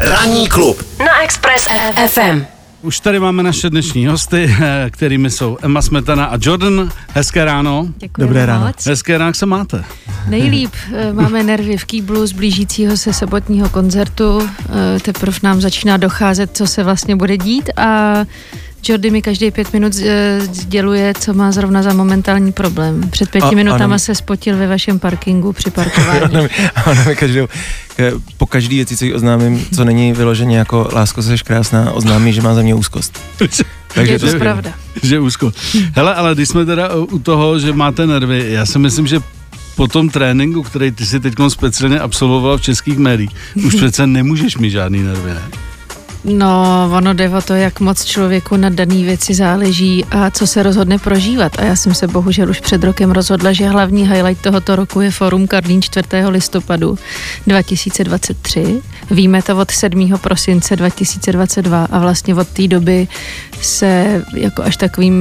Ranní klub na Express FM. Už tady máme naše dnešní hosty, eh, kterými jsou Emma Smetana a Jordan. Hezké ráno. Děkuji Dobré ráno. moc. Hezké ráno, jak se máte? Nejlíp eh, máme nervy v Kýblu z blížícího se sobotního koncertu. Eh, Teprve nám začíná docházet, co se vlastně bude dít a Jordy mi každý pět minut eh, sděluje, co má zrovna za momentální problém. Před pěti A- minutama ano. se spotil ve vašem parkingu při parkování. Ona mi každou, po každý věci, co jí oznámím, co není vyloženě jako lásko, jsi krásná, oznámí, že má za mě úzkost. Takže je to to- pravda. že úzko. Hele, ale když jsme teda u u toho, že máte nervy, já si myslím, že po tom tréninku, který ty si teď speciálně absolvoval v českých médiích, už přece nemůžeš mít žádný nervy, ne? No, ono jde o to, jak moc člověku na dané věci záleží a co se rozhodne prožívat. A já jsem se bohužel už před rokem rozhodla, že hlavní highlight tohoto roku je Forum Karlín 4. listopadu 2023. Víme to od 7. prosince 2022 a vlastně od té doby se jako až takovým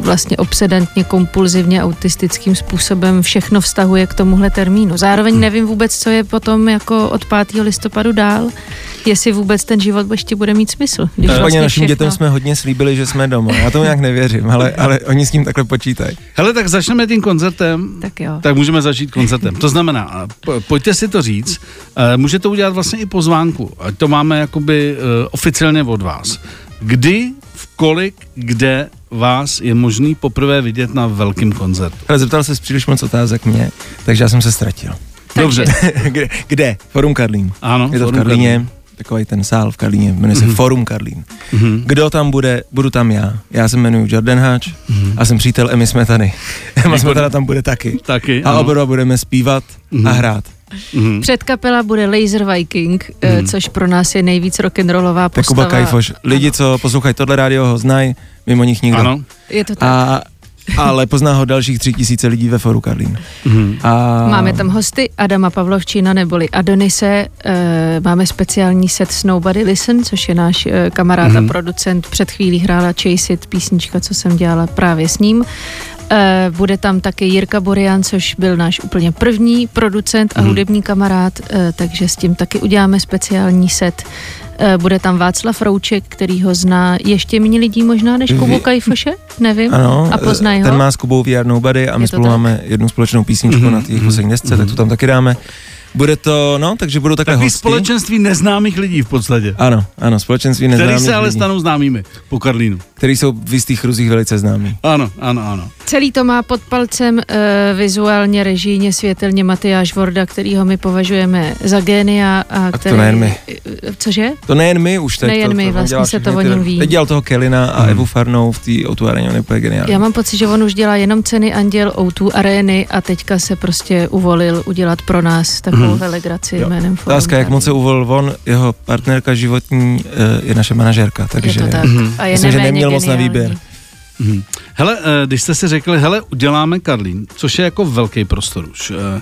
vlastně obsedantně, kompulzivně, autistickým způsobem všechno vztahuje k tomuhle termínu. Zároveň nevím vůbec, co je potom jako od 5. listopadu dál, jestli vůbec ten život ještě bude mít smysl. Když vlastně našim všechno- dětem jsme hodně slíbili, že jsme doma. Já tomu nějak nevěřím, ale, ale oni s tím takhle počítají. Hele, tak začneme tím koncertem. Tak jo. Tak můžeme začít koncertem. To znamená, po- pojďte si to říct, eh, můžete udělat vlastně i pozvánku, ať to máme jakoby eh, oficiálně od vás. Kdy, v kolik, kde vás je možný poprvé vidět na velkém koncertu? Ale zeptal se příliš moc otázek mě, takže já jsem se ztratil. Dobře, kde? kde? Forum Karlín. ano. Je to v Forum Karlíně, takový ten sál v Karlíně, jmenuje se Forum Karlín. Mhm. Kdo tam bude, budu tam já. Já se jmenuji Jordan Háč a jsem přítel Emmy Smetany. Emma Smetana tam bude taky. Taky, A ano. oba budeme zpívat a hrát. Mhm. Předkapela bude Laser Viking, mm. což pro nás je nejvíc rock'n'rollová To je Kuba postava. Kajfoš. Lidi, co poslouchají tohle rádio, ho znají, mimo nich nikdo. Ano. Je to tak. A, ale pozná ho dalších tři tisíce lidí ve Foru Karlín. Mhm. A Máme tam hosty Adama Pavlovčína neboli Adonise, e, máme speciální set s Nobody Listen, což je náš e, kamarád Mhm. a producent. Před chvílí hrála Chase It, písnička, co jsem dělala právě s ním. E, bude tam taky Jirka Borian, což byl náš úplně první producent a Mhm. hudební kamarád, e, takže s tím taky uděláme speciální set. E, bude tam Václav Rouček, který ho zná ještě méně lidí možná než Kubu Kajfoše, nevím. Ano, a poznají ten ho. má s Kubou VR Nobody a my spolu tak? máme jednu společnou písničku Mhm, na té mhm, poslední desce, tak to tam taky dáme. Bude to, no, takže budou takhle Takový hosti. společenství neznámých lidí v podstatě. Ano, ano, společenství Který neznámých se ale lidí, stanou známými po Karlínu. který jsou v jistých kruzích velice známí. Ano, ano, ano. Celý to má pod palcem e, vizuálně, režijně, světelně Matyáš Vorda, kterýho my považujeme za génia. A, to který, nejen my. E, Cože? To nejen my už teď. Nejen to, my, to, on vlastně se to o něm ví. Teď dělal toho Kelina a Mhm. Evu Farnou v té O2 areně, on je úplně geniální. Já mám pocit, že on už dělá jenom ceny Anděl O2 arény a teďka se prostě uvolil udělat pro nás takovou Mhm. velegraci Jo. jménem Forum Otázka, jak moc se uvolil on, jeho partnerka životní eh, je naše manažerka, Je takže to tak. Mhm. A je Myslím, že neměl moc na výběr. Mhm. Hele, eh, když jste si řekli, hele, uděláme Karlín, což je jako velký prostor už. eh,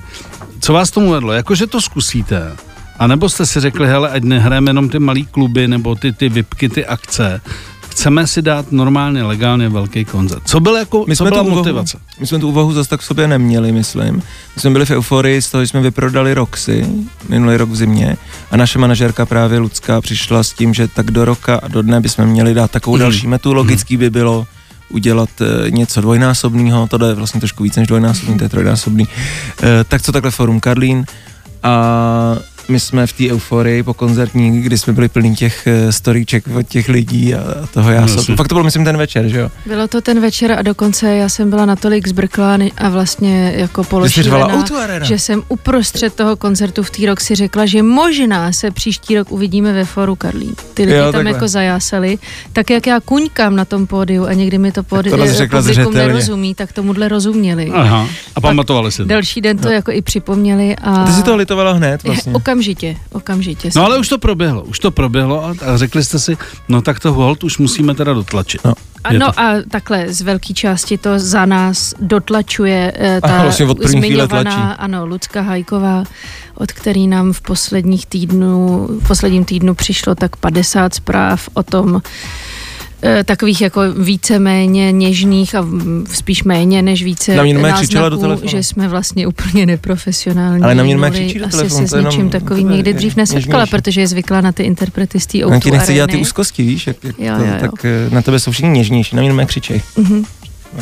Co vás tomu vedlo? Jako, že to zkusíte? A nebo jste si řekli, hele, ať nehrajeme jenom ty malý kluby nebo ty, ty vypky, ty akce. Chceme si dát normálně, legálně velký koncert. Co, byl jako, My co jsme byla tu úvahu- motivace? My jsme tu úvahu zase tak v sobě neměli, myslím. My jsme byli v euforii, z toho jsme vyprodali Roxy minulý rok v zimě a naše manažerka právě Lucka přišla s tím, že tak do roka a do dne bychom měli dát takovou Mhm. další metu. Logický by bylo udělat e, něco dvojnásobného, to je vlastně trošku víc než dvojnásobný, to je trojnásobný. E, tak co takhle Forum Karlín a my jsme v té euforii po koncertní, kdy jsme byli plní těch eh, storíček od těch lidí a toho já No, jsem. Fakt to byl, myslím, ten večer, že jo? Bylo to ten večer a dokonce já jsem byla natolik zbrklá a vlastně jako Že jsi řvala, pološílená, "O2 Arena." že jsem uprostřed toho koncertu v té rok si řekla, že možná se příští rok uvidíme ve Foru Karlín. Ty lidi Jo, tam takhle. jako zajásali, tak jak já kuňkám na tom pódiu a někdy mi to pódiu tohle jsi řekla publikum zřetelně. nerozumí, tak tomuhle rozuměli. Aha. A pamatovali si to. Další den to jako i připomněli a... A ty si to litovala hned vlastně. Okamžitě, okamžitě. No ale už to proběhlo, už to proběhlo a, a řekli jste si, no tak to hold už musíme teda dotlačit. No. A Je no to- a takhle z velké části to za nás dotlačuje eh, ta vlastně od zmiňovaná, ano, Lucka Hajková, od který nám v posledních týdnu, v posledním týdnu přišlo tak 50 zpráv o tom, takových jako víceméně něžných a spíš méně než více Na mě křičela do náznaků, telefonu. že jsme vlastně úplně neprofesionální. Ale na mě normálně křičí do Asi telefonu, se to je s jenom- takovým nikdy dřív nesetkala, něžnější. protože je zvyklá na ty interprety z té On ti O2 nechce dělat ty úzkosti, víš, jak, jak Jo, to, jo, jo. tak eh, na tebe jsou všichni něžnější, na mě normálně křičej. Mhm.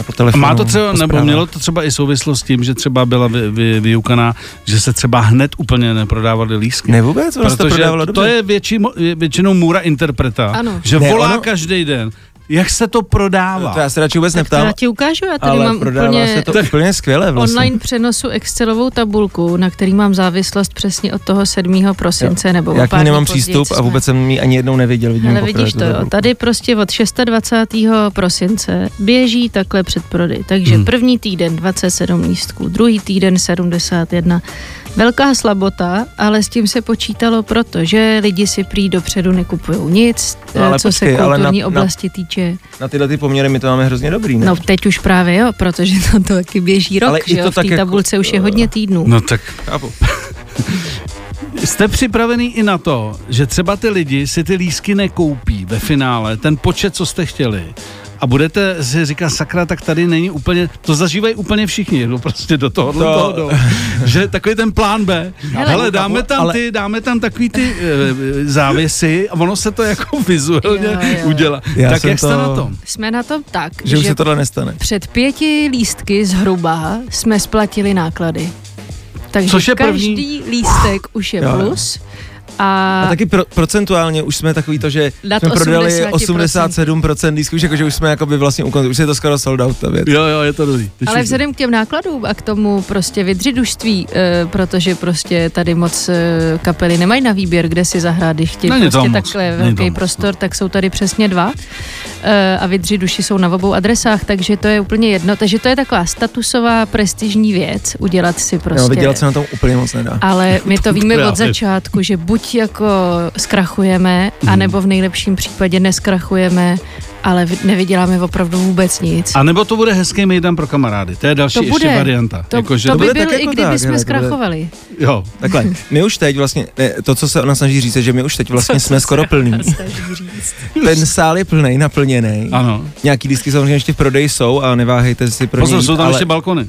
A Po A telefonu, má to třeba, nebo mělo to třeba i souvislost s tím, že třeba byla vy, vy, vyukaná, že se třeba hned úplně neprodávaly lístky. Ne vůbec, ono se to Protože prodávalo to dobře. je větší, většinou můra interpreta, Ano. že Ne, volá ono- každý den. Jak se to prodává? To já se radši vůbec Tak to neptám, já ti ukážu, já tady ale mám prodává úplně se to úplně skvěle vlastně. online přenosu Excelovou tabulku, na který mám závislost přesně od toho 7. prosince nebo o Já k ní nemám později, přístup co a jsme- vůbec jsem ji ani jednou neviděl. Vidím Ale vidíš to, jo. Tady prostě od 26. prosince běží takhle předprodej. Takže Hmm. první týden 27 lístků, druhý týden 71. Velká slabota, ale s tím se počítalo, protože lidi si prý dopředu nekupují nic, No, ale eh, co počkej, se ale na- kulturní na- oblasti týče. Na tyhle ty poměry my to máme hrozně dobrý, ne? No teď už právě jo, protože to, to taky běží rok, Ale i že to jo, v té jako- tabulce už je hodně týdnů. No tak Chápu. jste připravený i na to, že třeba ty lidi si ty lísky nekoupí ve finále, ten počet, co jste chtěli, a budete si říkat, sakra, tak tady není úplně, to zažívají úplně všichni, no prostě do toho, do To- toho, do, že takový ten plán B, Hele, hele, dáme tam ale- ty, dáme tam takový ty e, závěsy a ono se to jako vizuálně Jo, jo. udělá. Já tak jak jste to- na tom? Jsme na tom tak, Že už se tohle nestane. Před pěti lístky zhruba jsme splatili náklady. Takže Což je první- každý lístek už je jo. plus. A, A taky pro, procentuálně už jsme takový to, že jsme prodali 80%. 87% lístků, už jako, že už jsme jakoby vlastně u konce, už je to skoro sold out ta věc. Jo, jo, je to dobrý. Ale vzhledem k těm nákladům a k tomu prostě vydřidužství, e, protože prostě tady moc e, kapely nemají na výběr, kde si zahrát, když chtějí prostě moc, takhle velký toho moc, prostor, tak jsou tady přesně dva e, a vydřiduši jsou na obou adresách, takže to je úplně jedno, takže to je taková statusová prestižní věc, udělat si prostě... No, vydělat se na tom úplně moc nedá. Ale my to víme od začátku, že buď jako zkrachujeme, anebo v nejlepším případě neskrachujeme, ale vy- nevyděláme opravdu vůbec nic. A nebo to bude hezký mejdan pro kamarády. To je další To ještě bude. varianta. to, Jakože- to by bude byl tak i jako kdyby tak, jsme hele, to bude- zkrachovali. Jo. Takhle, my už teď vlastně, ne, to, co se ona snaží říct, je, že my už teď vlastně jsme skoro plní. Ten sál je plný, naplněný. Ano. Nějaký disky samozřejmě ještě v prodeji jsou a neváhejte si pro ně Pozor, jít, jsou tam ale... ještě balkony.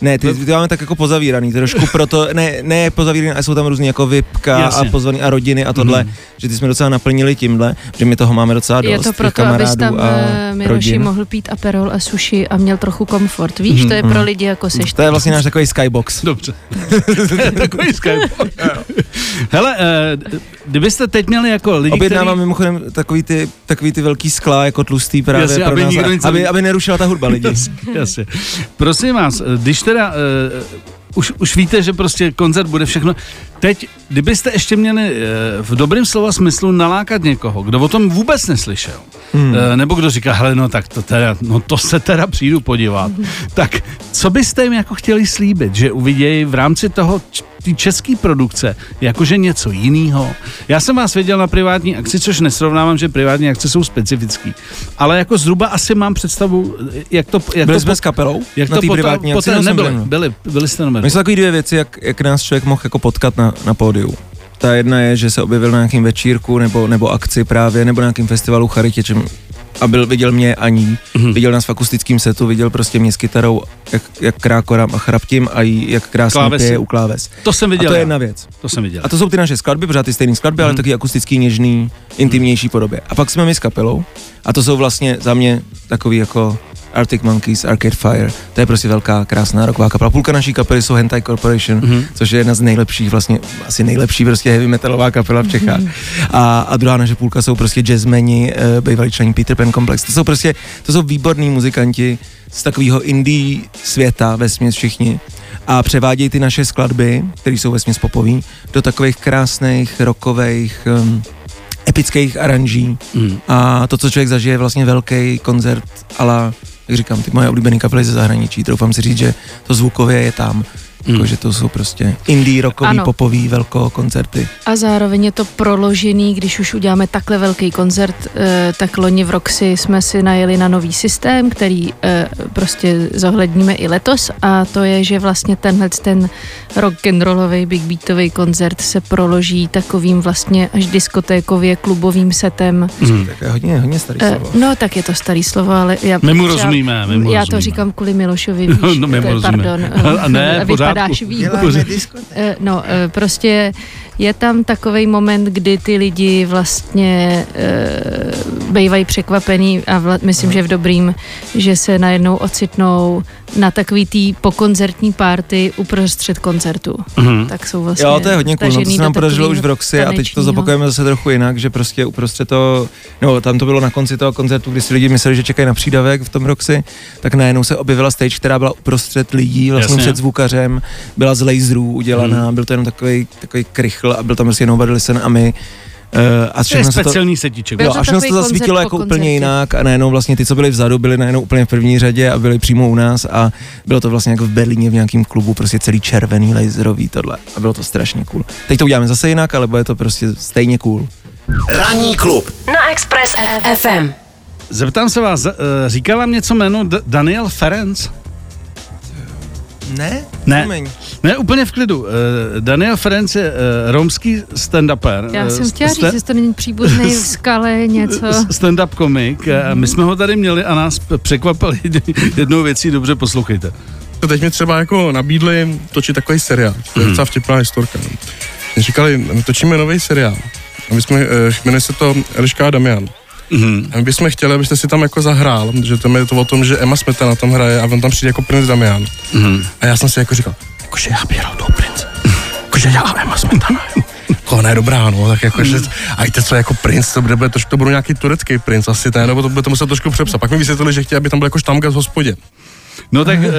Ne, ty, ty máme tak jako pozavíraný, trošku proto, ne, ne pozavíraný, ale jsou tam různý jako vypka Jasně. a pozvaný a rodiny a tohle, Mhm. že ty jsme docela naplnili tímhle, že my toho máme docela dost, Je to proto, abys tam a eh, Miroši rodin. mohl pít aperol a sushi a měl trochu komfort. Víš, Mhm, to je pro lidi jako seš. To je vlastně náš takový skybox. Dobře. takový Skype. Hele, eh, kdybyste teď měli jako lidi, Objednávám který... mimochodem takový ty, takový ty velký skla, jako tlustý právě Jasně, pro aby nás, aby, aby nerušila ta hudba lidi. Jasně, jasně. Prosím vás, když teda uh, už, už víte, že prostě koncert bude všechno. Teď, kdybyste ještě měli uh, v dobrém slova smyslu nalákat někoho, kdo o tom vůbec neslyšel, hmm. uh, nebo kdo říká, hele, no tak to teda, no to se teda přijdu podívat, tak co byste jim jako chtěli slíbit, že uvidějí v rámci toho té české produkce jakože něco jiného. Já jsem vás viděl na privátní akci, což nesrovnávám, že privátní akce jsou specifický, ale jako zhruba asi mám představu, jak to, jak Byli to jsme s kapelou jak na to privátní akci? poté nebyli, byl? byli, byli jste na jsou takové dvě věci, jak, jak nás člověk mohl jako potkat na, na pódiu. Ta jedna je, že se objevil na nějakém večírku nebo, nebo akci právě, nebo na nějakém festivalu Charitě, čem, a byl, viděl mě a ní, Mhm. viděl nás v akustickém setu, viděl prostě mě s kytarou, jak, jak krákorám a chraptím a jí, jak krásně Klávesy. pěje u kláves. To jsem A viděl. to je jedna věc. To jsem viděl. A to jsou ty naše skladby, pořád ty stejné skladby, ale Mhm. taky akustický, něžný, intimnější podobě. A pak jsme my s kapelou a to jsou vlastně za mě takový jako Arctic Monkeys, Arcade Fire, to je prostě velká, krásná roková kapela. Půlka naší kapely jsou Hentai Corporation, Mhm. což je jedna z nejlepších, vlastně asi nejlepší prostě heavy metalová kapela v Čechách. A, a druhá naše půlka jsou prostě jazzmeni, uh, bývalí člení Peter Pan Complex. To jsou prostě, to jsou výborní muzikanti z takového indie světa, ve všichni a převádějí ty naše skladby, které jsou vesměs popový, do takových krásných, rockových, um, epických aranží Mhm. a to, co člověk zažije, je vlastně velký koncert, ale jak říkám, ty moje oblíbené kapely ze zahraničí, troufám si říct, že to zvukově je tam. Jako, že to jsou prostě indie, rockový, Ano. popový, velko koncerty. A zároveň je to proložený, když už uděláme takhle velký koncert, eh, tak loni v Roxy jsme si najeli na nový systém, který eh, prostě zohledníme i letos a to je, že vlastně tenhle ten rock and rollový big beatový koncert se proloží takovým vlastně až diskotékově klubovým setem. Mhm. Tak je hodně, hodně starý Eh, slovo. No tak je to starý slovo, ale já My mu třeba- rozumíme, my mu Já to rozumíme. říkám kvůli Milošovi, víš, No, my mu eh, rozumíme. pardon, A ne, eh, výborně. Děláme Eh, No, eh, prostě je tam takový moment, kdy ty lidi vlastně e, bývají překvapený a vla, myslím, že v dobrým, že se najednou ocitnou na takový tý pokoncertní party uprostřed koncertu. Mhm. Tak jsou vlastně Jo, to je hodně cool, no, to se nám podařilo už v Roxy a teď to tanečního. zopakujeme zase trochu jinak, že prostě uprostřed toho, no tam to bylo na konci toho koncertu, kdy si lidi mysleli, že čekají na přídavek v tom Roxy, tak najednou se objevila stage, která byla uprostřed lidí, vlastně Jasně. před zvukařem, byla z laserů udělaná, Hmm. byl to jenom takový, takový krychl a byl tam prostě listen a my Uh, a To je všechno se to, speciální setíček. Jo, to a všechno se to zasvítilo jako úplně koncertě. jinak a najednou vlastně ty, co byli vzadu, byli najednou úplně v první řadě a byli přímo u nás a bylo to vlastně jako v Berlíně v nějakém klubu, prostě celý červený, laserový tohle a bylo to strašně cool. Teď to uděláme zase jinak, ale bude to prostě stejně cool. Ranní klub na Express FM. Zeptám se vás, eh, vám něco jméno D- Daniel Ferenc? Ne? Ne. Promiň. Ne, úplně v klidu. Eh, Daniel Ferenc je eh, romský stand-upper. Já eh, jsem chtěla sta- říct, jestli to není příbuzný v skale něco. stand-up komik. Eh, My jsme ho tady měli a nás překvapil jednou- věcí, dobře poslouchejte. To teď mi třeba jako nabídli točit takový seriál, to je docela vtipná historka. no. Říkali, točíme nový seriál. A my jsme, jmenuje se to Eliška a Damian. Mhm. A my bychom chtěli, abyste si tam jako zahrál, že tam je to o tom, že Emma Smetana tam hraje a on tam přijde jako princ Damian. Mhm. A já jsem si jako říkal, jakože já bych hrál toho prince. Jakože já Emma Smetana, jo. Jako ona je dobrá, no, tak jako, že, a víte co, jako princ, to bude, bude trošku, to budou nějaký turecký princ asi, ten, nebo to bude to muset trošku přepsat. Pak mi vysvětlili, že chtěli, aby tam byl jako štamgast v hospodě. No tak eh,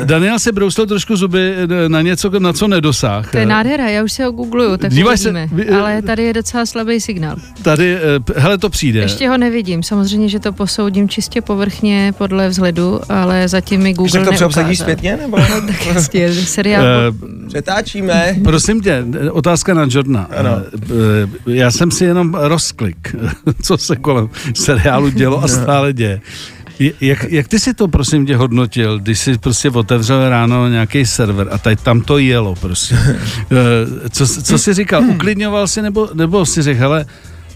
eh, Daniel se brousil trošku zuby eh, na něco, na co nedosáh. To je nádhera, já už se ho googluju, tak Díváš se- vy- Ale tady je docela slabý signál. Tady, eh, hele, to přijde. Ještě ho nevidím, samozřejmě, že to posoudím čistě povrchně podle vzhledu, ale zatím mi Google Když tak to přeobsadíš zpětně, nebo? No, tak jasně, seriál. Eh, Přetáčíme. Prosím tě, otázka na Jordana. Ano. Já jsem si jenom rozklik, co se kolem seriálu dělo a stále děje. Jak, jak ty si to, prosím tě, hodnotil, když jsi prostě otevřel ráno nějaký server a tady tam to jelo, prostě. Eh, Co, co jsi říkal, uklidňoval jsi nebo, nebo si řekl, hele,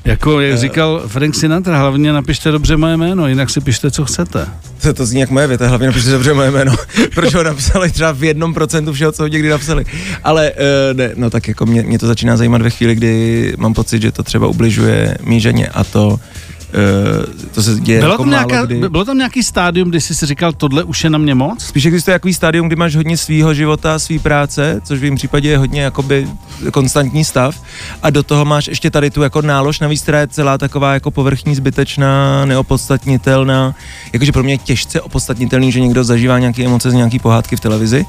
jako jak říkal Frank Sinatra, hlavně napište dobře moje jméno, jinak si pište, co chcete. To, to zní jak moje věta, hlavně napište dobře moje jméno. Proč ho napsali třeba v jednom procentu všeho, co ho někdy napsali. Ale uh, ne, no tak jako mě, mě, to začíná zajímat ve chvíli, kdy mám pocit, že to třeba ubližuje mý ženě a to, to se děje Bylo jako tam, nějaká, kdy. bylo tam nějaký stádium, kdy jsi si říkal, tohle už je na mě moc? Spíš existuje takový stádium, kdy máš hodně svýho života, svý práce, což v jejím případě je hodně jakoby konstantní stav a do toho máš ještě tady tu jako nálož, navíc která je celá taková jako povrchní, zbytečná, neopodstatnitelná. Jakože pro mě je těžce opodstatnitelný, že někdo zažívá nějaké emoce z nějaký pohádky v televizi.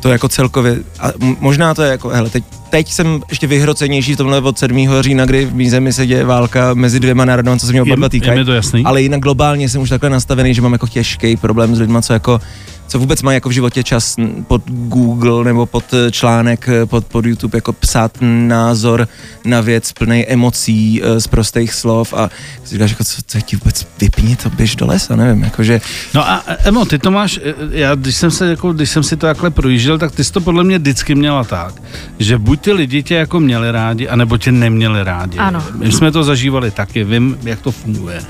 To jako celkově, a možná to je jako, hele, teď, teď jsem ještě vyhrocenější v tomhle od 7. října, kdy v mý zemi se děje válka mezi dvěma národama, co se mě oba týkají. jasný? Ale jinak globálně jsem už takhle nastavený, že mám jako těžký problém s lidma, co jako co vůbec mají jako v životě čas pod Google nebo pod eh, článek, eh, pod, pod YouTube jako psát názor na věc plný emocí eh, z prostých slov a si říkáš, jako, co, co ti vůbec vypni to, běž do lesa, nevím, jakože No a Emo, ty to máš, já když jsem, se, jako, když jsem si to takhle projížděl, tak ty jsi to podle mě vždycky měla tak, že buď ty lidi tě jako měli rádi, anebo tě neměli rádi. Ano. My jsme to zažívali taky, vím, jak to funguje.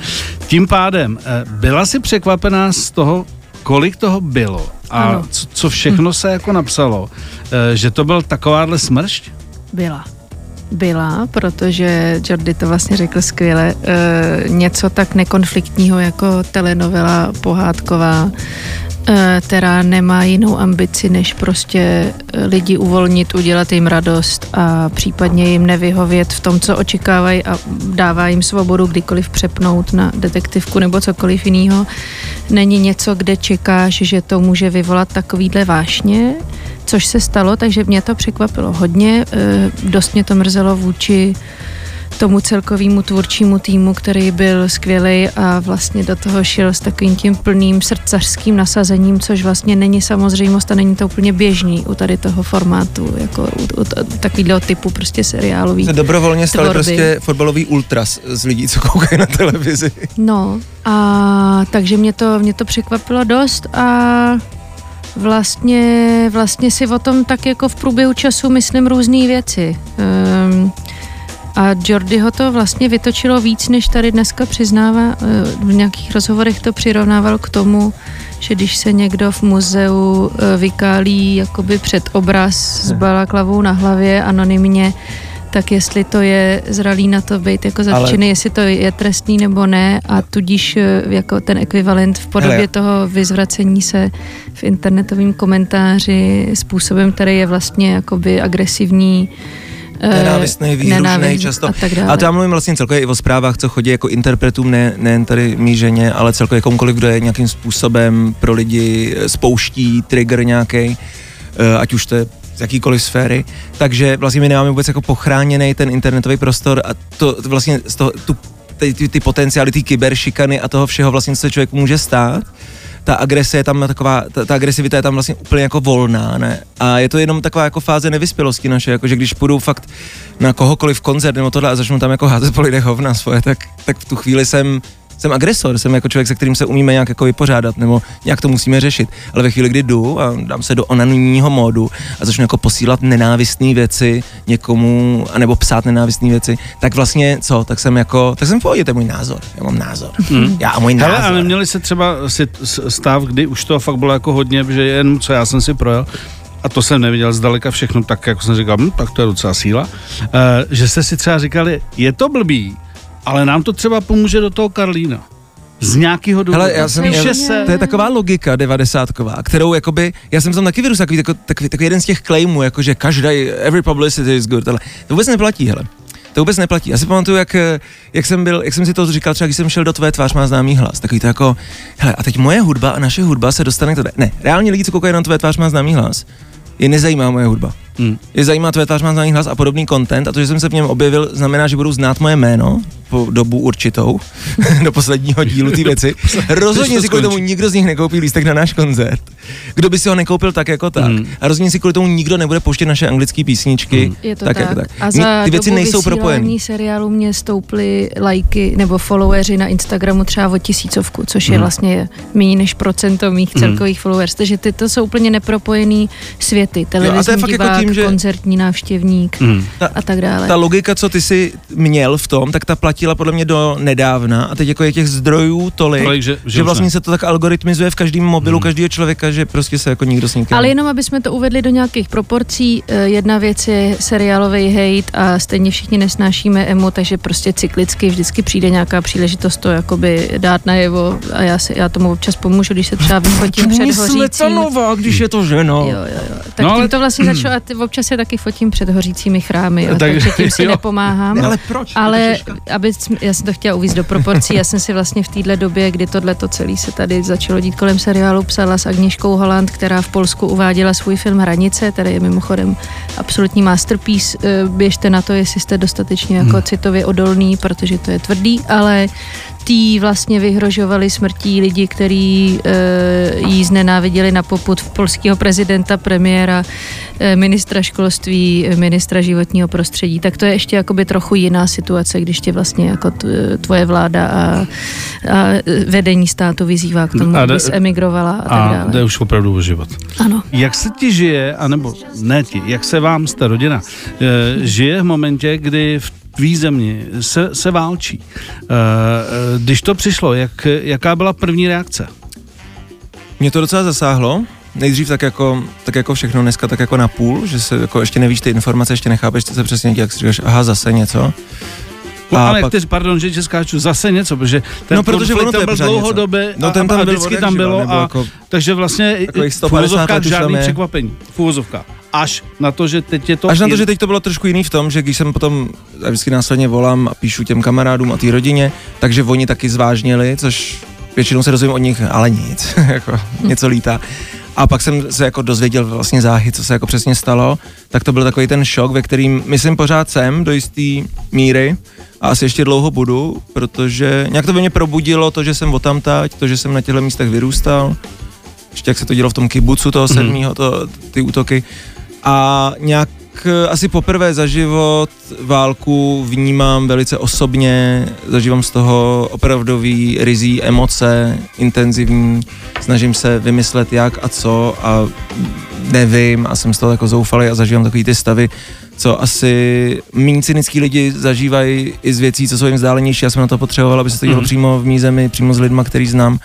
Tím pádem, byla jsi překvapená z toho, kolik toho bylo a Ano. co, co všechno se jako napsalo, eh, že to byl takováhle smršť? Byla. Byla, protože Jordi to vlastně řekl skvěle. E, něco tak nekonfliktního jako telenovela pohádková, která nemá jinou ambici, než prostě e, lidi uvolnit, udělat jim radost a případně jim nevyhovět v tom, co očekávají a dává jim svobodu kdykoliv přepnout na detektivku nebo cokoliv jiného. Není něco, kde čekáš, že to může vyvolat takovýhle vášně, což se stalo, takže mě to překvapilo hodně. Eh, Dost mě to mrzelo vůči tomu celkovému tvůrčímu týmu, který byl skvělý a vlastně do toho šel s takovým tím plným srdcařským nasazením, což vlastně není samozřejmost a není to úplně běžný u tady toho formátu, jako u, u takového typu prostě seriálový. Se dobrovolně stali tvorby. prostě fotbalový ultras z lidí, co koukají na televizi. No a takže mě to, mě to překvapilo dost a vlastně, vlastně si o tom tak jako v průběhu času myslím různé věci. Um, a Jordyho to vlastně vytočilo víc, než tady dneska přiznává. Eh, v nějakých rozhovorech to přirovnával k tomu, že když se někdo v muzeu eh, vykálí jakoby před obraz s balaklavou na hlavě anonymně, tak jestli to je zralý na to být jako zatčený, Ale... jestli to je trestný nebo ne a tudíž eh, jako ten ekvivalent v podobě Hele. toho vyzvracení se v internetovém komentáři způsobem, který je vlastně jakoby agresivní, nenávistný, výhrušný často. A, tak dále. a to já mluvím vlastně celkově i o zprávách, co chodí jako interpretům, ne, nejen tady mý ženě, ale celkově komukoliv, kdo je nějakým způsobem pro lidi spouští trigger nějaký, ať už to je z jakýkoliv sféry, takže vlastně my nemáme vůbec jako pochráněný ten internetový prostor a to vlastně z toho, tu, ty, ty, ty potenciály, ty kyberšikany a toho všeho vlastně, co se člověk může stát, ta agrese je tam taková, ta, ta agresivita je tam vlastně úplně jako volná, ne? A je to jenom taková jako fáze nevyspělosti naše, jako že když půjdu fakt na kohokoliv koncert nebo tohle a začnu tam jako házet po lidech hovna svoje, tak, tak v tu chvíli jsem jsem agresor, jsem jako člověk, se kterým se umíme nějak jako vypořádat, nebo nějak to musíme řešit. Ale ve chvíli, kdy jdu a dám se do onanního módu a začnu jako posílat nenávistné věci někomu, anebo psát nenávistné věci, tak vlastně co, tak jsem jako, tak jsem v pohodě, to je můj názor, já mám názor. Hmm. Já a můj názor. Hele, a neměli se třeba si stav, kdy už to fakt bylo jako hodně, že jen co já jsem si projel, a to jsem neviděl zdaleka všechno tak, jako jsem říkal, hm, tak to je docela síla, uh, že jste si třeba říkali, je to blbý, ale nám to třeba pomůže do toho Karlína. Z nějakého důvodu. Hele, já jsem, já, se. To je taková logika devadesátková, kterou jakoby, já jsem tam taky vyrůstal takový, takový, takový, takový jeden z těch claimů, jako že každý, every publicity is good, ale to vůbec neplatí, hele. To vůbec neplatí. Já si pamatuju, jak, jak, jsem byl, jak jsem si to říkal, třeba když jsem šel do tvé tvář má známý hlas. Takový to jako, hele, a teď moje hudba a naše hudba se dostane k tebe. Ne, reálně lidi, co koukají na tvé tvář má známý hlas, je nezajímá moje hudba. Hmm. Je zajímá tvé tvář má známý hlas a podobný content a to, že jsem se v něm objevil, znamená, že budou znát moje jméno po dobu určitou, do posledního dílu ty věci. Rozhodně si kvůli tomu nikdo z nich nekoupí lístek na náš koncert. Kdo by si ho nekoupil tak jako tak. Hmm. A rozhodně si kvůli tomu nikdo nebude pouštět naše anglické písničky. Hmm. Je to tak, tak. Jako tak. A za ty věci nejsou propojené. seriálu mě stouply lajky nebo followeri na Instagramu třeba o tisícovku, což je hmm. vlastně méně než procento mých hmm. celkových followers. Takže ty to jsou úplně nepropojený světy. Televizní jo, divák, jako tím, že... koncertní návštěvník hmm. a tak dále. Ta logika, co ty si měl v tom, tak ta platila podle mě do nedávna a teď jako je těch zdrojů tolik, tolik že, že, že vlastně se to tak algoritmizuje v každém mobilu hmm. každého člověka, že prostě se jako nikdo s nikým... Ale jenom, aby jsme to uvedli do nějakých proporcí, eh, jedna věc je seriálový hate a stejně všichni nesnášíme emo, takže prostě cyklicky vždycky přijde nějaká příležitost to jakoby dát najevo a já, si, já tomu občas pomůžu, když se třeba vyfotím před hořícím. nová, když je to žena. Jo, jo, jo. Tak no, tím ale... to vlastně začalo a ty, občas se taky fotím před hořícími chrámy, jo, tak, takže tím si jo. nepomáhám. Ne, ale proč? Ale aby, já jsem to chtěla uvíct do proporcí, já jsem si vlastně v téhle době, kdy tohle to celé se tady začalo dít kolem seriálu, psala s Agněškou Holland, která v Polsku uváděla svůj film Hranice, tady je mimochodem absolutní masterpiece. Eh, běžte na to, jestli jste dostatečně jako hmm. citově odolný, protože to je tvrdý, ale tý vlastně vyhrožovali smrtí lidi, kteří e, jí znenáviděli na poput v polského prezidenta, premiéra, e, ministra školství, ministra životního prostředí. Tak to je ještě jakoby trochu jiná situace, když tě vlastně jako tvoje vláda a, a vedení státu vyzývá k tomu, abys emigrovala a tak dále. A jde už opravdu o život. Ano. Jak se ti žije, anebo ne ti, jak se vám, ta rodina, e, žije v momentě, kdy v tvý zemi se, se válčí. Eh, eh, když to přišlo, jak, jaká byla první reakce? Mě to docela zasáhlo. Nejdřív tak jako, tak jako všechno dneska, tak jako na půl, že se jako ještě nevíš ty informace, ještě nechápeš, co se přesně jak si říkáš, aha, zase něco. A ale pak... kteří, pardon, že skáču, zase něco, protože ten no, protože ono tam byl dlouhodobě no, ten tam a, a vždycky tam bylo, a, jako, takže vlastně v úvozovkách žádný překvapení. V úvozovkách až na to, že teď je to... Až na to, že teď to bylo trošku jiný v tom, že když jsem potom, já vždycky následně volám a píšu těm kamarádům a té rodině, takže oni taky zvážnili, což většinou se dozvím od nich, ale nic, jako něco lítá. A pak jsem se jako dozvěděl vlastně záhy, co se jako přesně stalo, tak to byl takový ten šok, ve kterým, myslím, pořád jsem do jisté míry, A asi ještě dlouho budu, protože nějak to ve mně probudilo to, že jsem otamtať, to, že jsem na těchto místech vyrůstal, ještě jak se to dělo v tom kibucu toho sedmého, to, ty útoky. A nějak eh, asi poprvé za život válku vnímám velice osobně, zažívám z toho opravdový rizí emoce, intenzivní, snažím se vymyslet jak a co a nevím a jsem z toho jako zoufalý a zažívám takový ty stavy, co asi méně cynický lidi zažívají i z věcí, co jsou jim vzdálenější. Já jsem na to potřeboval, aby se to dělo Mhm. přímo v mý zemi, přímo s lidma, který znám.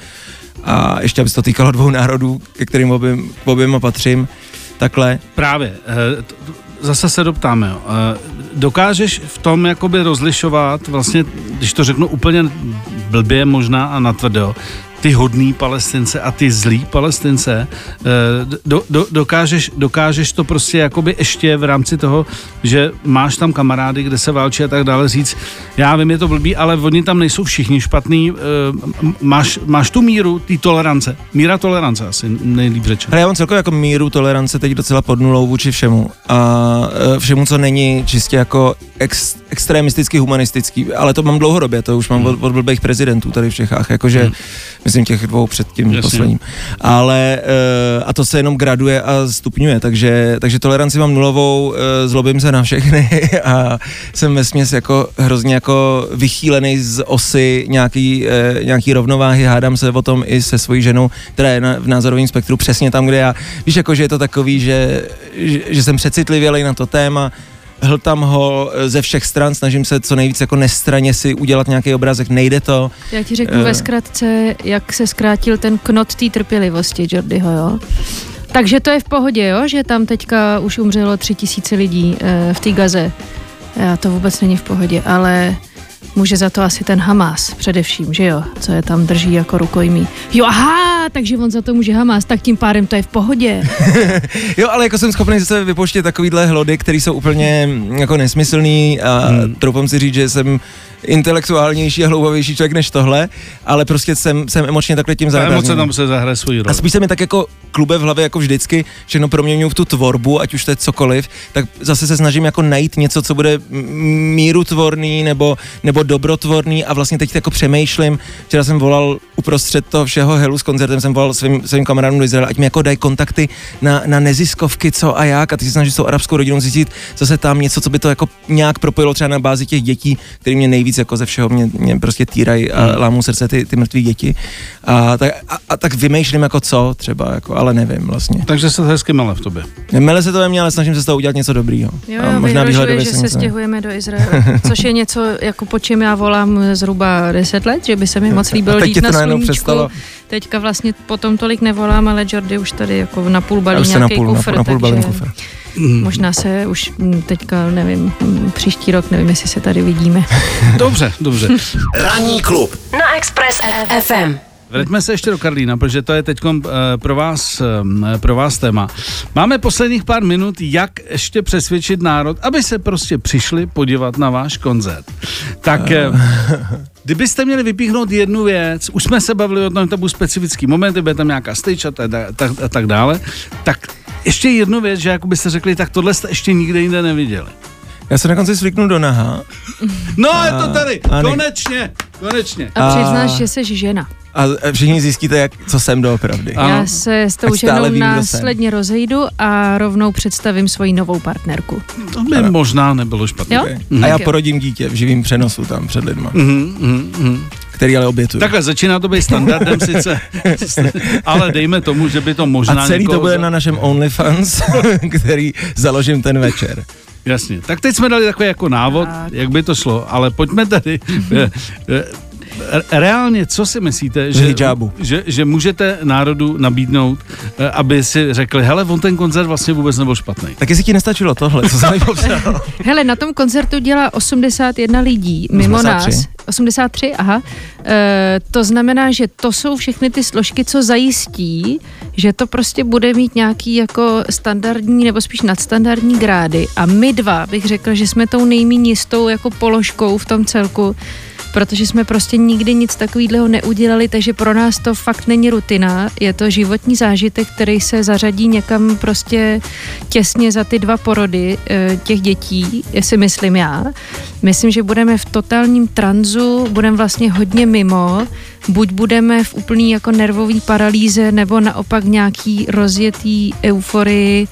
A ještě, aby se to týkalo dvou národů, ke kterým oběm, k oběma patřím. Takhle. Právě, eh, zase se doptáme, jo. Eh, dokážeš v tom jakoby rozlišovat, vlastně, když to řeknu úplně blbě možná a natvrdo, ty hodný palestince a ty zlý palestince, eh, do, do, dokážeš, dokážeš to prostě jakoby ještě v rámci toho, že máš tam kamarády, kde se válčí a tak dále říct, já vím, je to blbý, ale oni tam nejsou všichni špatný, eh, máš, máš tu míru té tolerance, míra tolerance asi nejlíp řečeno. Ale já mám celkově jako míru tolerance teď docela pod nulou vůči všemu. A e, všemu, co není čistě jako ex, extremisticky humanistický, ale to mám dlouhodobě, to už mám od, od blbých prezidentů tady v Čechách, jakože Hmm. Myslím těch dvou před tím Jasně. posledním. Ale e, a to se jenom graduje a stupňuje, takže, takže toleranci mám nulovou, e, zlobím se na všechny a jsem ve směs jako hrozně jako vychýlený z osy nějaký, e, nějaký rovnováhy, hádám se o tom i se svojí ženou, která je na, v názorovém spektru přesně tam, kde já, víš, jako, že je to takový, že, že, že jsem přecitlivělej na to téma, hltám ho e, ze všech stran, snažím se co nejvíc jako nestraně si udělat nějaký obrázek, nejde to. Já ti řeknu Eh. ve zkratce, jak se zkrátil ten knot té trpělivosti Jordyho, jo? Takže to je v pohodě, jo? Že tam teďka už umřelo tři tisíce lidí e, v té Gaze. Já to vůbec není v pohodě, ale může za to asi ten Hamas především, že jo? Co je tam drží jako rukojmí. Jo, aha, takže on za to může Hamas, tak tím pádem to je v pohodě. Jo, ale jako jsem schopný zase vypouštět takovýhle hlody, které jsou úplně mm, jako nesmyslný a hmm. troufám si říct, že jsem intelektuálnější a hloubavější člověk než tohle, ale prostě jsem, jsem emočně takhle tím Ta emoce zanedbázněný. tam se zahraje svoji A roli. spíš se mi tak jako klube v hlavě jako vždycky všechno proměňuju v tu tvorbu, ať už to je cokoliv, tak zase se snažím jako najít něco, co bude m- mírutvorný nebo, nebo dobrotvorný a vlastně teď jako přemýšlím. Včera jsem volal uprostřed toho všeho helu s koncertem, jsem volal svým, svým kamarádům do Izraele, ať mi jako dají kontakty na, na neziskovky, co a jak a ty se snažíš s tou arabskou rodinou zjistit zase tam něco, co by to jako nějak propojilo třeba na bázi těch dětí, který mě nejvíc jako ze všeho mě, mě prostě týrají a Hmm. lámou srdce ty, ty mrtvé děti. A tak, a, a, tak vymýšlím jako co třeba, jako, ale nevím vlastně. Takže se to hezky mele v tobě. Mele se to ve mně, ale snažím se z toho udělat něco dobrýho. Jo, a jo, možná vyhrožuje, výhledově že se ne- stěhujeme do Izraele, což je něco, jako po čem já volám zhruba 10 let, že by se mi moc líbilo A teď žít na najednou sluníčku. přestalo. Teďka vlastně potom tolik nevolám, ale Jordy už tady jako na půl balí už se na nějaký půl, kufr, na, na půl balím takže kufr. možná se už mm, teďka, nevím, mm, příští rok, nevím, jestli se tady vidíme. Dobře, dobře. Ranní klub na Express FM. Vraťme se ještě do Karlína, protože to je teď pro vás, eh, pro vás téma. Máme posledních pár minut, jak ještě přesvědčit národ, aby se prostě přišli podívat na váš koncert. Tak eh, kdybyste měli vypíchnout jednu věc, už jsme se bavili o tom, že to byl specifický moment, bude tam nějaká stage a tak, tak, dále, tak ještě jednu věc, že jako byste řekli, tak tohle jste ještě nikde jinde neviděli. Já se na konci svliknu do naha No, je to tady, a ne- konečně, konečně. A A- přiznáš, že jsi žena. a všichni zjistíte, jak, co jsem doopravdy. Ano. Já se s tou ženou vím, následně rozejdu a rovnou představím svoji novou partnerku. To by možná nebylo špatné. Jo? Okay. Mhm. A já porodím dítě v živým přenosu tam před lidma, Mhm, mhm, mhm. který ale obětuju. Takhle začíná to být standardem sice, ale dejme tomu, že by to možná a celý to někoho bude za- na našem OnlyFans, který založím ten večer. Jasně. Tak teď jsme dali takový jako návod, Tak. jak by to šlo, ale pojďme tady. Reálně, co si myslíte, že, hijabu. že, že můžete národu nabídnout, eh, aby si řekli, hele, on ten koncert vlastně vůbec nebyl špatný. Tak jestli ti nestačilo tohle, co jsem popsal. Hele, na tom koncertu dělá 81 lidí mimo 83. nás. 83, aha. E, to znamená, že to jsou všechny ty složky, co zajistí, že to prostě bude mít nějaký jako standardní nebo spíš nadstandardní grády. A my dva bych řekla, že jsme tou nejméně jistou jako položkou v tom celku. Protože jsme prostě nikdy nic takového neudělali, takže pro nás to fakt není rutina, je to životní zážitek, který se zařadí někam prostě těsně za ty dva porody eh, těch dětí, si myslím já. Myslím, že budeme v totálním tranzu, budeme vlastně hodně mimo, buď budeme v úplný jako nervový paralýze, nebo naopak nějaký rozjetý euforii,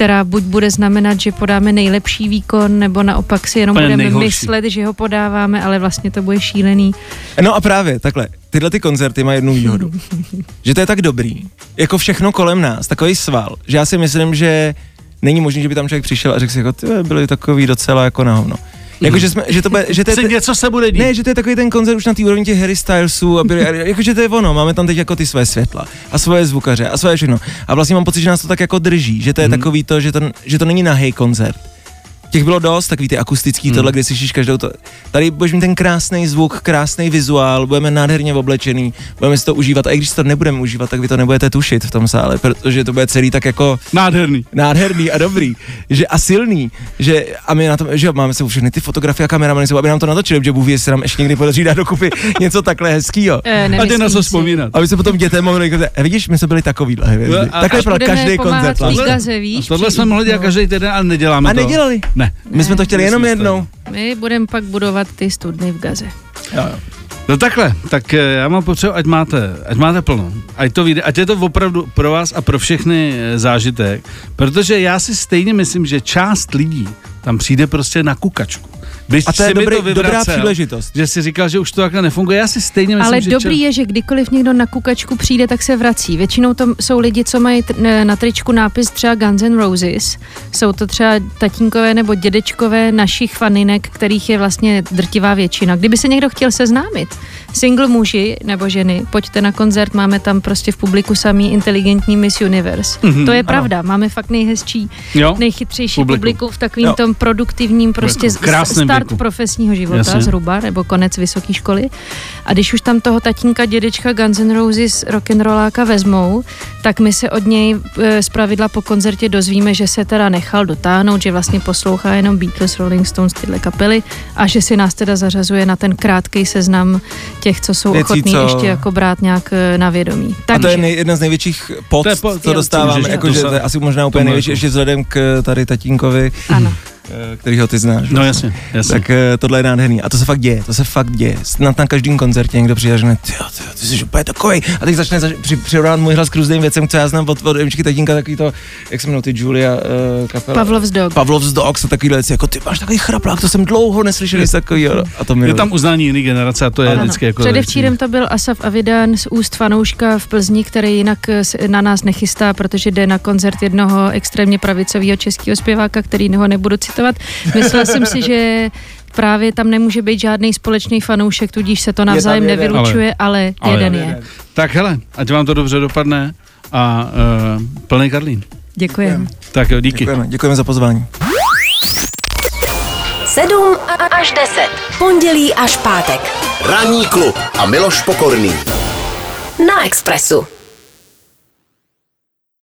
která buď bude znamenat, že podáme nejlepší výkon, nebo naopak si jenom Úplně budeme nejhorší. myslet, že ho podáváme, ale vlastně to bude šílený. No a právě takhle, tyhle ty koncerty mají jednu výhodu, že to je tak dobrý, jako všechno kolem nás, takový sval, že já si myslím, že není možné, že by tam člověk přišel a řekl si, jako, ty byli takový docela jako na hovno. Jako, že, jsme, že, to bude, že to je, Se něco se bude dít. ne, že to je takový ten koncert už na té úrovni těch Harry Stylesů, a byli, jakože to je ono, máme tam teď jako ty své světla a svoje zvukaře a svoje všechno. A vlastně mám pocit, že nás to tak jako drží, že to je hmm. takový to, že to, že to není nahej koncert. Těch bylo dost, takový ty akustický, hmm. tohle, kde slyšíš každou to. Tady budeš mít ten krásný zvuk, krásný vizuál, budeme nádherně oblečený, budeme si to užívat. A i když to nebudeme užívat, tak vy to nebudete tušit v tom sále, protože to bude celý tak jako Nádherný. nádherný a dobrý, že a silný, že a my na tom, že jo, máme se všechny ty fotografie a kameramany, aby nám to natočili, že Bůh ví, jestli nám ještě někdy podaří dát dokupy něco takhle hezkýho. E, A ty na co vzpomínat. Aby se potom dětem mohli říkat, "E, vidíš, my jsme byli takovýhle hvězdy. No, a- Takhle pro každý koncert. víš? Tohle jsme mohli dělat no. každý týden, ale neděláme A to. nedělali. Ne. My jsme to chtěli Ne, jenom jednou. My budeme pak budovat ty studny v gaze. Jo, jo. No takhle, tak eh, já mám potřebu, ať máte, ať máte plno. Ať to vyjde, ať je to opravdu pro vás a pro všechny eh, zážitek, protože já si stejně myslím, že část lidí tam přijde prostě na kukačku. Když A to je dobrý, dobrá vyvracel, příležitost. Že jsi říkal, že už to takhle nefunguje. Já si stejně myslím, Ale že dobrý čas- je, že kdykoliv někdo na kukačku přijde, tak se vrací. Většinou to jsou lidi, co mají t- na tričku nápis třeba Guns N' Roses. Jsou to třeba tatínkové nebo dědečkové našich faninek, kterých je vlastně drtivá většina. Kdyby se někdo chtěl seznámit, single muži nebo ženy, pojďte na koncert, máme tam prostě v publiku samý inteligentní Miss Universe. Mhm, to je pravda, máme fakt nejhezčí, Jo? nejchytřejší Publikum. publikum, v takovým Jo. tom produktivním prostě krásném start věku. profesního života Jasně. zhruba, nebo konec vysoké školy. A když už tam toho tatínka, dědečka Guns N' Roses rock'n'rolláka vezmou, tak my se od něj e, z pravidla po koncertě dozvíme, že se teda nechal dotáhnout, že vlastně poslouchá jenom Beatles, Rolling Stones, tyhle kapely a že si nás teda zařazuje na ten krátký seznam těch, co jsou Věcí, ochotní co- ještě jako brát nějak e, na vědomí. A Takže to je nej, jedna z největších pod, To je po- co dostáváme, jakože to to je asi možná úplně největší, jako- ještě vzhledem k tady tatínkovi, ano. Eh, kterýho ty znáš. No jasně, jasně. Tak eh, tohle je nádherný. A to se fakt děje, to se fakt děje. Snad na každém koncertě někdo přijde a řekne, ty, ty, ty jsi úplně takový. A teď začne zaž, při, přirovnávat můj hlas k různým věcem, co já znám od, od Emčky tatínka, takový to, jak se jmenuje ty Julia uh, kapela. Pavlov's Dog. Pavlov's Dogs a takovýhle věci, jako ty máš takový chraplák, to jsem dlouho neslyšel nic takového. A to mi Je tam uznání jiný generace a to je Ano. vždycky jako... Předevčírem to byl Asaf Avidan z úst fanouška v Plzni, který jinak se na nás nechystá, protože jde na koncert jednoho extrémně pravicového českého zpěváka, který ho nebudu citovat. Myslela jsem si, že právě tam nemůže být žádný společný fanoušek, tudíž se to navzájem jeden. nevylučuje, ale, Ale jeden jeden. je. Tak hele, ať vám to dobře dopadne a uh, plný Karlín. Děkujeme. Tak jo, díky. Děkujeme, děkujeme za pozvání. 7 až 10. Pondělí až pátek. Ranní klub a Miloš Pokorný. Na Expressu.